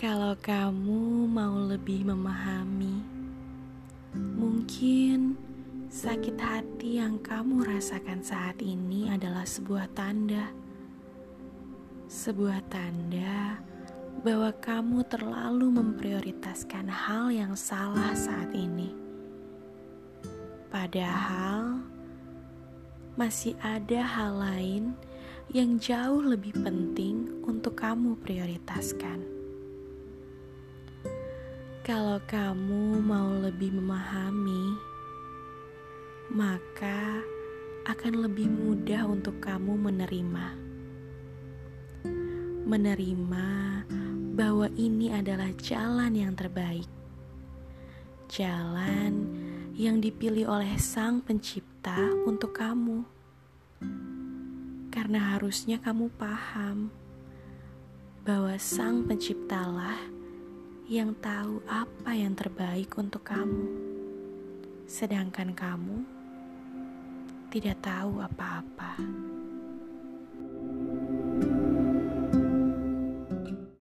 Kalau kamu mau lebih memahami, mungkin sakit hati yang kamu rasakan saat ini adalah sebuah tanda. Sebuah tanda bahwa kamu terlalu memprioritaskan hal yang salah saat ini. Padahal masih ada hal lain yang jauh lebih penting untuk kamu prioritaskan. Kalau kamu mau lebih memahami, maka akan lebih mudah untuk kamu menerima. Menerima bahwa ini adalah jalan yang terbaik, jalan yang dipilih oleh Sang Pencipta untuk kamu, karena harusnya kamu paham bahwa Sang Penciptalah yang tahu apa yang terbaik untuk kamu, sedangkan kamu tidak tahu apa-apa.